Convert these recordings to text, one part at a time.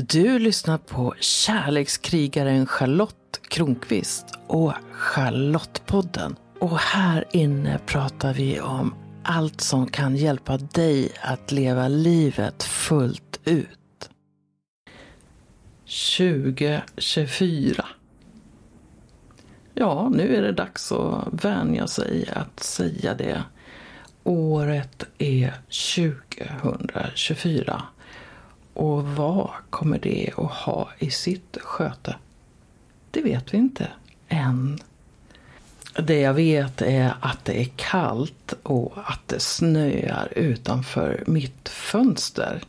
Du lyssnar på kärlekskrigaren Charlotte Kronqvist och Charlottepodden. Och här inne pratar vi om allt som kan hjälpa dig att leva livet fullt ut. 2024. Ja, nu är det dags att vänja sig att säga det. Året är 2024. Och vad kommer det att ha i sitt sköte? Det vet vi inte än. Det jag vet är att det är kallt och att det snöar utanför mitt fönster.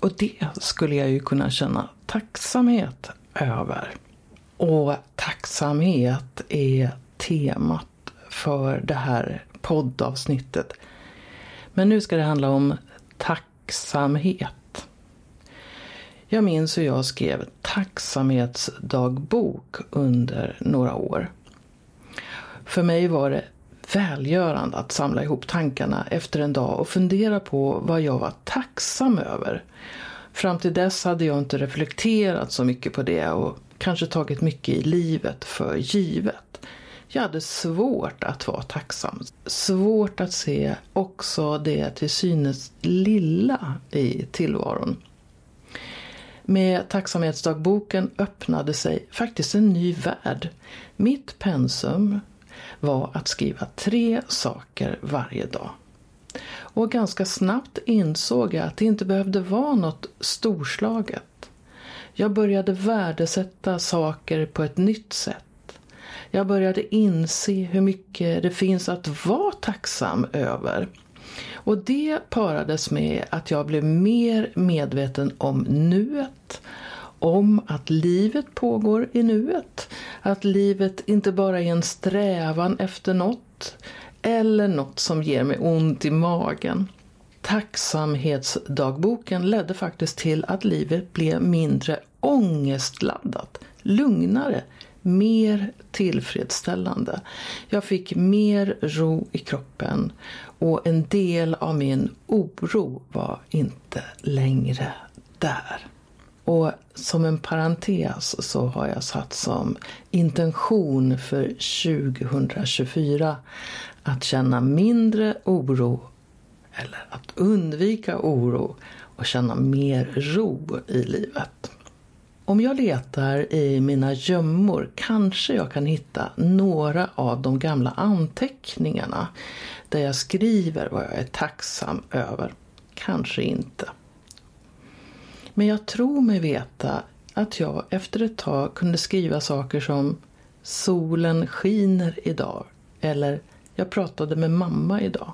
Och det skulle jag ju kunna känna tacksamhet över. Och tacksamhet är temat för det här poddavsnittet. Men nu ska det handla om tacksamhet. Jag minns hur jag skrev tacksamhetsdagbok under några år. För mig var det välgörande att samla ihop tankarna efter en dag och fundera på vad jag var tacksam över. Fram till dess hade jag inte reflekterat så mycket på det och kanske tagit mycket i livet för givet. Jag hade svårt att vara tacksam. Svårt att se också det till synes lilla i tillvaron. Med tacksamhetsdagboken öppnade sig faktiskt en ny värld. Mitt pensum var att skriva tre saker varje dag. Och ganska snabbt insåg jag att det inte behövde vara något storslaget. Jag började värdesätta saker på ett nytt sätt. Jag började inse hur mycket det finns att vara tacksam över. Och det parades med att jag blev mer medveten om nuet, om att livet pågår i nuet, att livet inte bara är en strävan efter något eller något som ger mig ont i magen. Tacksamhetsdagboken ledde faktiskt till att livet blev mindre ångestladdat, lugnare, mer tillfredsställande. Jag fick mer ro i kroppen och en del av min oro var inte längre där. Och som en parentes så har jag satt som intention för 2024 att känna mindre oro eller att undvika oro och känna mer ro i livet. Om jag letar i mina gömmor kanske jag kan hitta några av de gamla anteckningarna där jag skriver vad jag är tacksam över. Kanske inte. Men jag tror mig veta att jag efter ett tag kunde skriva saker som Solen skiner idag eller Jag pratade med mamma idag.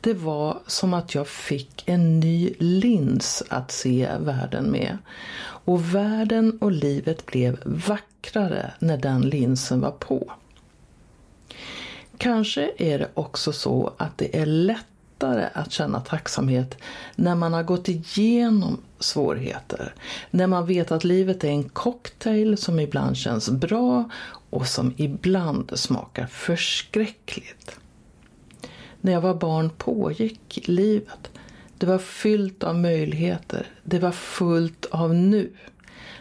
Det var som att jag fick en ny lins att se världen med. Och världen och livet blev vackrare när den linsen var på. Kanske är det också så att det är lättare att känna tacksamhet när man har gått igenom svårigheter. När man vet att livet är en cocktail som ibland känns bra och som ibland smakar förskräckligt. När jag var barn pågick livet. Det var fyllt av möjligheter. Det var fullt av nu.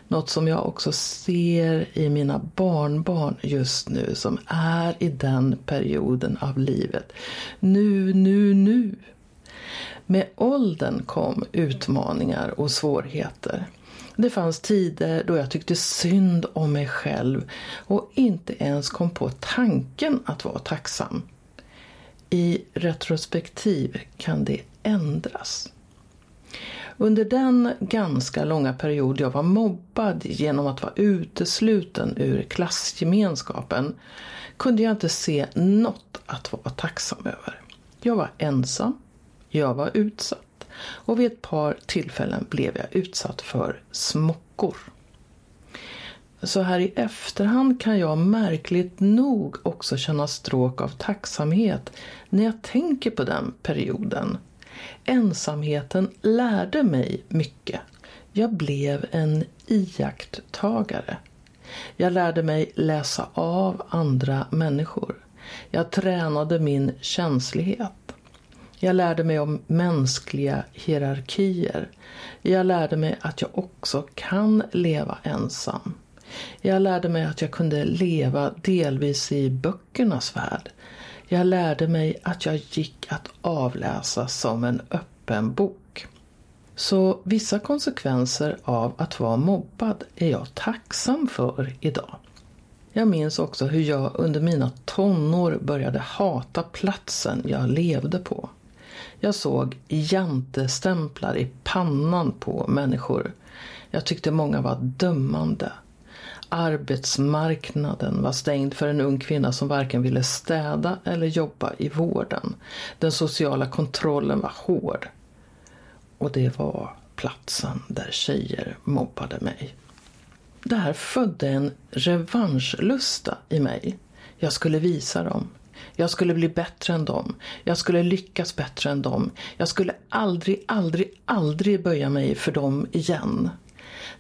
Något som jag också ser i mina barnbarn just nu som är i den perioden av livet. Nu, nu, nu. Med åldern kom utmaningar och svårigheter. Det fanns tider då jag tyckte synd om mig själv och inte ens kom på tanken att vara tacksam. I retrospektiv kan det ändras. Under den ganska långa period jag var mobbad genom att vara utesluten ur klassgemenskapen kunde jag inte se något att vara tacksam över. Jag var ensam, jag var utsatt och vid ett par tillfällen blev jag utsatt för smockor. Så här i efterhand kan jag märkligt nog också känna stråk av tacksamhet när jag tänker på den perioden. Ensamheten lärde mig mycket. Jag blev en iakttagare. Jag lärde mig läsa av andra människor. Jag tränade min känslighet. Jag lärde mig om mänskliga hierarkier. Jag lärde mig att jag också kan leva ensam. Jag lärde mig att jag kunde leva delvis i böckernas värld. Jag lärde mig att jag gick att avläsa som en öppen bok. Så vissa konsekvenser av att vara mobbad är jag tacksam för idag. Jag minns också hur jag under mina tonår började hata platsen jag levde på. Jag såg jantestämplar i pannan på människor. Jag tyckte många var dömande. Arbetsmarknaden var stängd för en ung kvinna som varken ville städa eller jobba i vården. Den sociala kontrollen var hård. Och det var platsen där tjejer mobbade mig. Det här födde en revanschlusta i mig. Jag skulle visa dem. Jag skulle bli bättre än dem. Jag skulle lyckas bättre än dem. Jag skulle aldrig, aldrig, aldrig böja mig för dem igen.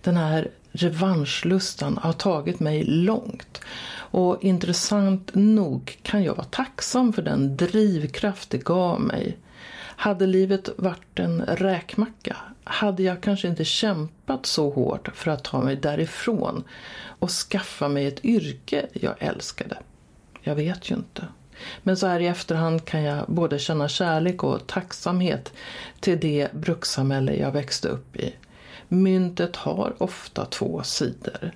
Den här revanschlustan har tagit mig långt. Och intressant nog kan jag vara tacksam för den drivkraft det gav mig. Hade livet varit en räkmacka hade jag kanske inte kämpat så hårt för att ta mig därifrån och skaffa mig ett yrke jag älskade. Jag vet ju inte. Men så här i efterhand kan jag både känna kärlek och tacksamhet till det brukssamhälle jag växte upp i. Myntet har ofta två sidor.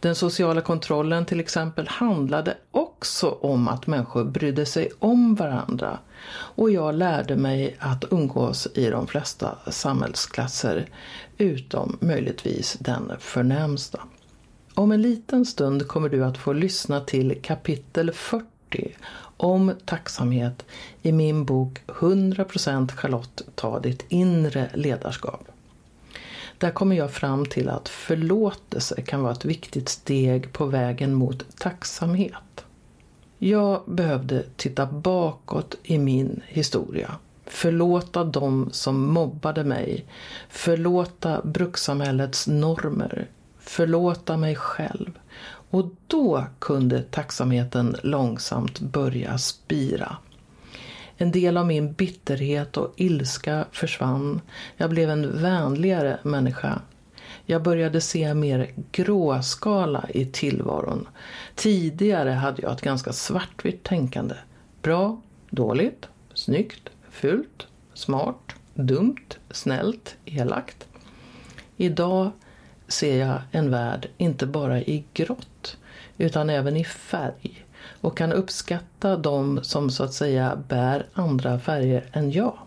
Den sociala kontrollen till exempel handlade också om att människor brydde sig om varandra. Och jag lärde mig att umgås i de flesta samhällsklasser utom möjligtvis den förnämsta. Om en liten stund kommer du att få lyssna till kapitel 40 om tacksamhet i min bok 100% Charlotte ta ditt inre ledarskap. Där kommer jag fram till att förlåtelse kan vara ett viktigt steg på vägen mot tacksamhet. Jag behövde titta bakåt i min historia. Förlåta dem som mobbade mig. Förlåta brukssamhällets normer. Förlåta mig själv. Och då kunde tacksamheten långsamt börja spira. En del av min bitterhet och ilska försvann. Jag blev en vänligare människa. Jag började se mer gråskala i tillvaron. Tidigare hade jag ett ganska svartvitt tänkande. Bra, dåligt, snyggt, fult, smart, dumt, snällt, elakt. Idag ser jag en värld inte bara i grått utan även i färg och kan uppskatta de som så att säga bär andra färger än jag.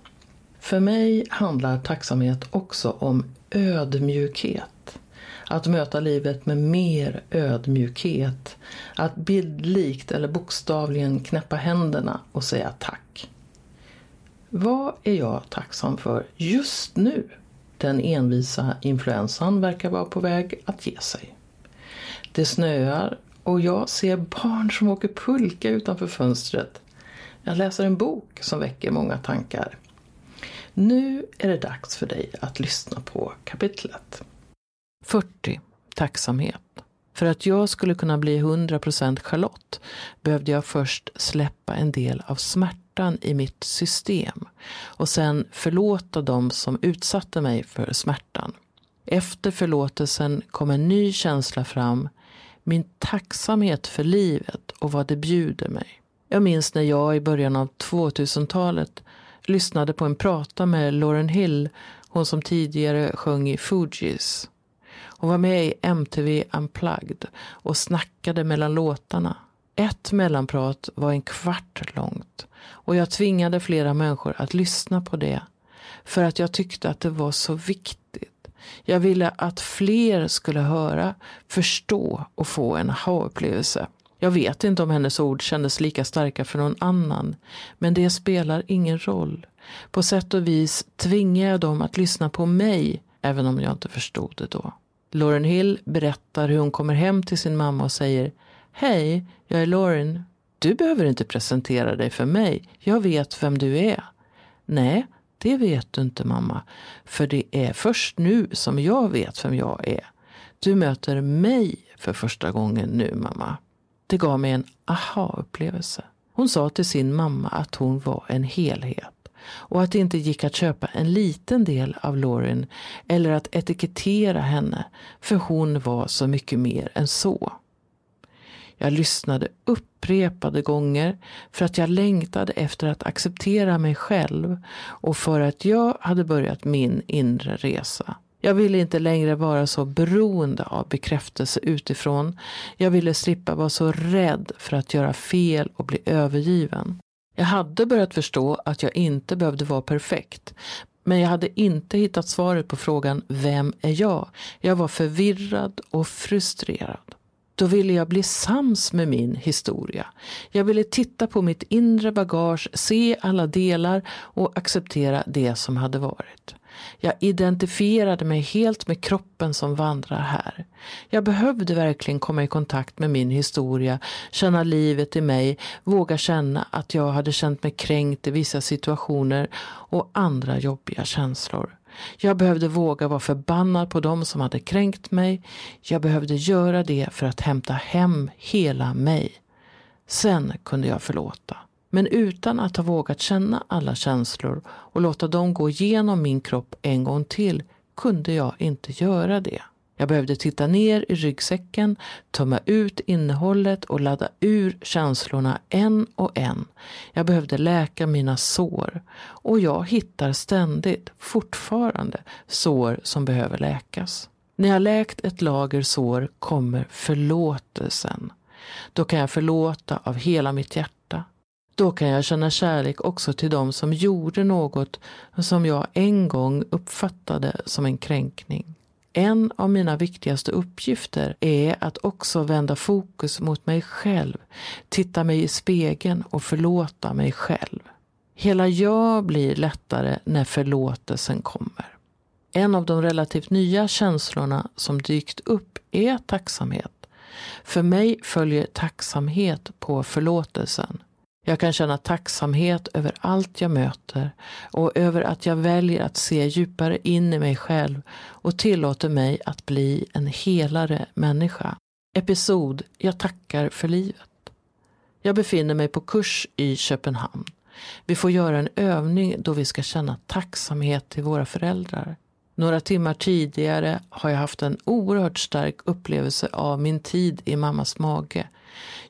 För mig handlar tacksamhet också om ödmjukhet. Att möta livet med mer ödmjukhet. Att bildlikt eller bokstavligen knäppa händerna och säga tack. Vad är jag tacksam för just nu? Den envisa influensan verkar vara på väg att ge sig. Det snöar och jag ser barn som åker pulka utanför fönstret. Jag läser en bok som väcker många tankar. Nu är det dags för dig att lyssna på kapitlet. 40. Tacksamhet. För att jag skulle kunna bli 100% Charlotte behövde jag först släppa en del av smärtan i mitt system och sen förlåta dem som utsatte mig för smärtan. Efter förlåtelsen kom en ny känsla fram min tacksamhet för livet och vad det bjuder mig. Jag minns när jag i början av 2000-talet lyssnade på en prata med Lauren Hill, hon som tidigare sjöng i Fugees. Hon var med i MTV Unplugged och snackade mellan låtarna. Ett mellanprat var en kvart långt och jag tvingade flera människor att lyssna på det för att jag tyckte att det var så viktigt. Jag ville att fler skulle höra, förstå och få en aha-upplevelse. Jag vet inte om hennes ord kändes lika starka för någon annan, men det spelar ingen roll. På sätt och vis tvingar jag dem att lyssna på mig, även om jag inte förstod det då. Lauren Hill berättar hur hon kommer hem till sin mamma och säger Hej, jag är Lauren. Du behöver inte presentera dig för mig. Jag vet vem du är. Nej, det vet du inte mamma, för det är först nu som jag vet vem jag är. Du möter mig för första gången nu mamma. Det gav mig en aha-upplevelse. Hon sa till sin mamma att hon var en helhet. och att det inte gick att köpa en liten del av Lauren eller att etikettera henne, för hon var så mycket mer än så. Jag lyssnade upprepade gånger för att jag längtade efter att acceptera mig själv och för att jag hade börjat min inre resa. Jag ville inte längre vara så beroende av bekräftelse utifrån. Jag ville slippa vara så rädd för att göra fel och bli övergiven. Jag hade börjat förstå att jag inte behövde vara perfekt. Men jag hade inte hittat svaret på frågan Vem är jag? Jag var förvirrad och frustrerad. Då ville jag bli sams med min historia. Jag ville titta på mitt inre bagage, se alla delar och acceptera det som hade varit. Jag identifierade mig helt med kroppen som vandrar här. Jag behövde verkligen komma i kontakt med min historia, känna livet i mig, våga känna att jag hade känt mig kränkt i vissa situationer och andra jobbiga känslor. Jag behövde våga vara förbannad på dem som hade kränkt mig. Jag behövde göra det för att hämta hem hela mig. Sen kunde jag förlåta. Men utan att ha vågat känna alla känslor och låta dem gå igenom min kropp en gång till kunde jag inte göra det. Jag behövde titta ner i ryggsäcken, tömma ut innehållet och ladda ur känslorna en och en. Jag behövde läka mina sår. Och jag hittar ständigt, fortfarande, sår som behöver läkas. När jag läkt ett lager sår kommer förlåtelsen. Då kan jag förlåta av hela mitt hjärta. Då kan jag känna kärlek också till dem som gjorde något som jag en gång uppfattade som en kränkning. En av mina viktigaste uppgifter är att också vända fokus mot mig själv, titta mig i spegeln och förlåta mig själv. Hela jag blir lättare när förlåtelsen kommer. En av de relativt nya känslorna som dykt upp är tacksamhet. För mig följer tacksamhet på förlåtelsen. Jag kan känna tacksamhet över allt jag möter och över att jag väljer att se djupare in i mig själv och tillåter mig att bli en helare människa. Episod Jag tackar för livet. Jag befinner mig på kurs i Köpenhamn. Vi får göra en övning då vi ska känna tacksamhet till våra föräldrar. Några timmar tidigare har jag haft en oerhört stark upplevelse av min tid i mammas mage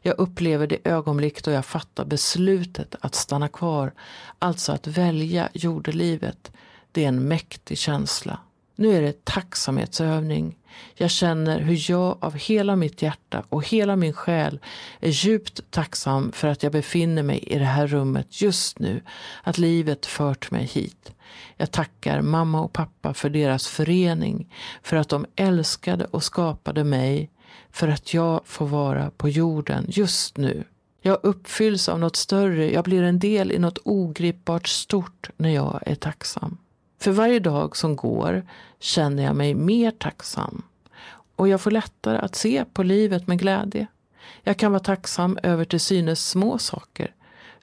jag upplever det ögonblick då jag fattar beslutet att stanna kvar, alltså att välja jordelivet. Det är en mäktig känsla. Nu är det tacksamhetsövning. Jag känner hur jag av hela mitt hjärta och hela min själ är djupt tacksam för att jag befinner mig i det här rummet just nu, att livet fört mig hit. Jag tackar mamma och pappa för deras förening, för att de älskade och skapade mig för att jag får vara på jorden just nu. Jag uppfylls av något större, jag blir en del i något ogripbart stort när jag är tacksam. För varje dag som går känner jag mig mer tacksam och jag får lättare att se på livet med glädje. Jag kan vara tacksam över till synes små saker,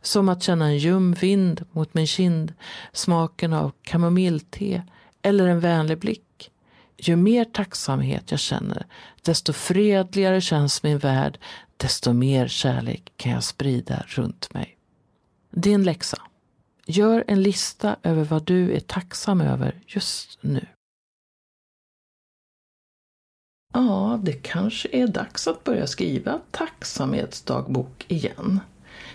som att känna en ljum vind mot min kind, smaken av kamomillte eller en vänlig blick. Ju mer tacksamhet jag känner, desto fredligare känns min värld, desto mer kärlek kan jag sprida runt mig. Din läxa. Gör en lista över vad du är tacksam över just nu. Ja, det kanske är dags att börja skriva tacksamhetsdagbok igen.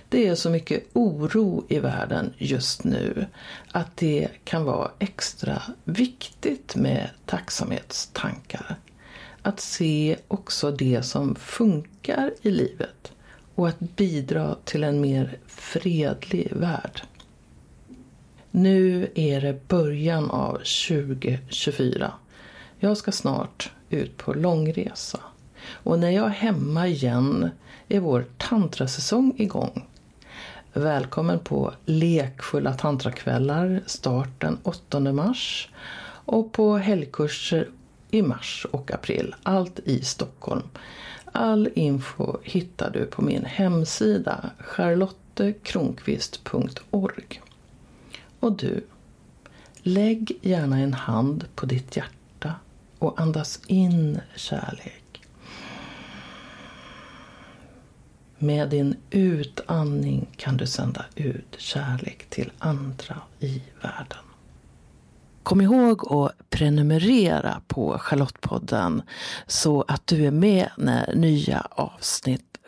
Det är så mycket oro i världen just nu att det kan vara extra viktigt med tacksamhetstankar. Att se också det som funkar i livet och att bidra till en mer fredlig värld. Nu är det början av 2024. Jag ska snart ut på långresa. Och när jag är hemma igen är vår tantrasäsong igång. Välkommen på lekfulla tantrakvällar start den 8 mars och på helgkurser i mars och april, allt i Stockholm. All info hittar du på min hemsida charlottekronqvist.org. Och du, lägg gärna en hand på ditt hjärta och andas in kärlek. Med din utandning kan du sända ut kärlek till andra i världen. Kom ihåg att prenumerera på Charlottepodden så att du är med när nya avsnitt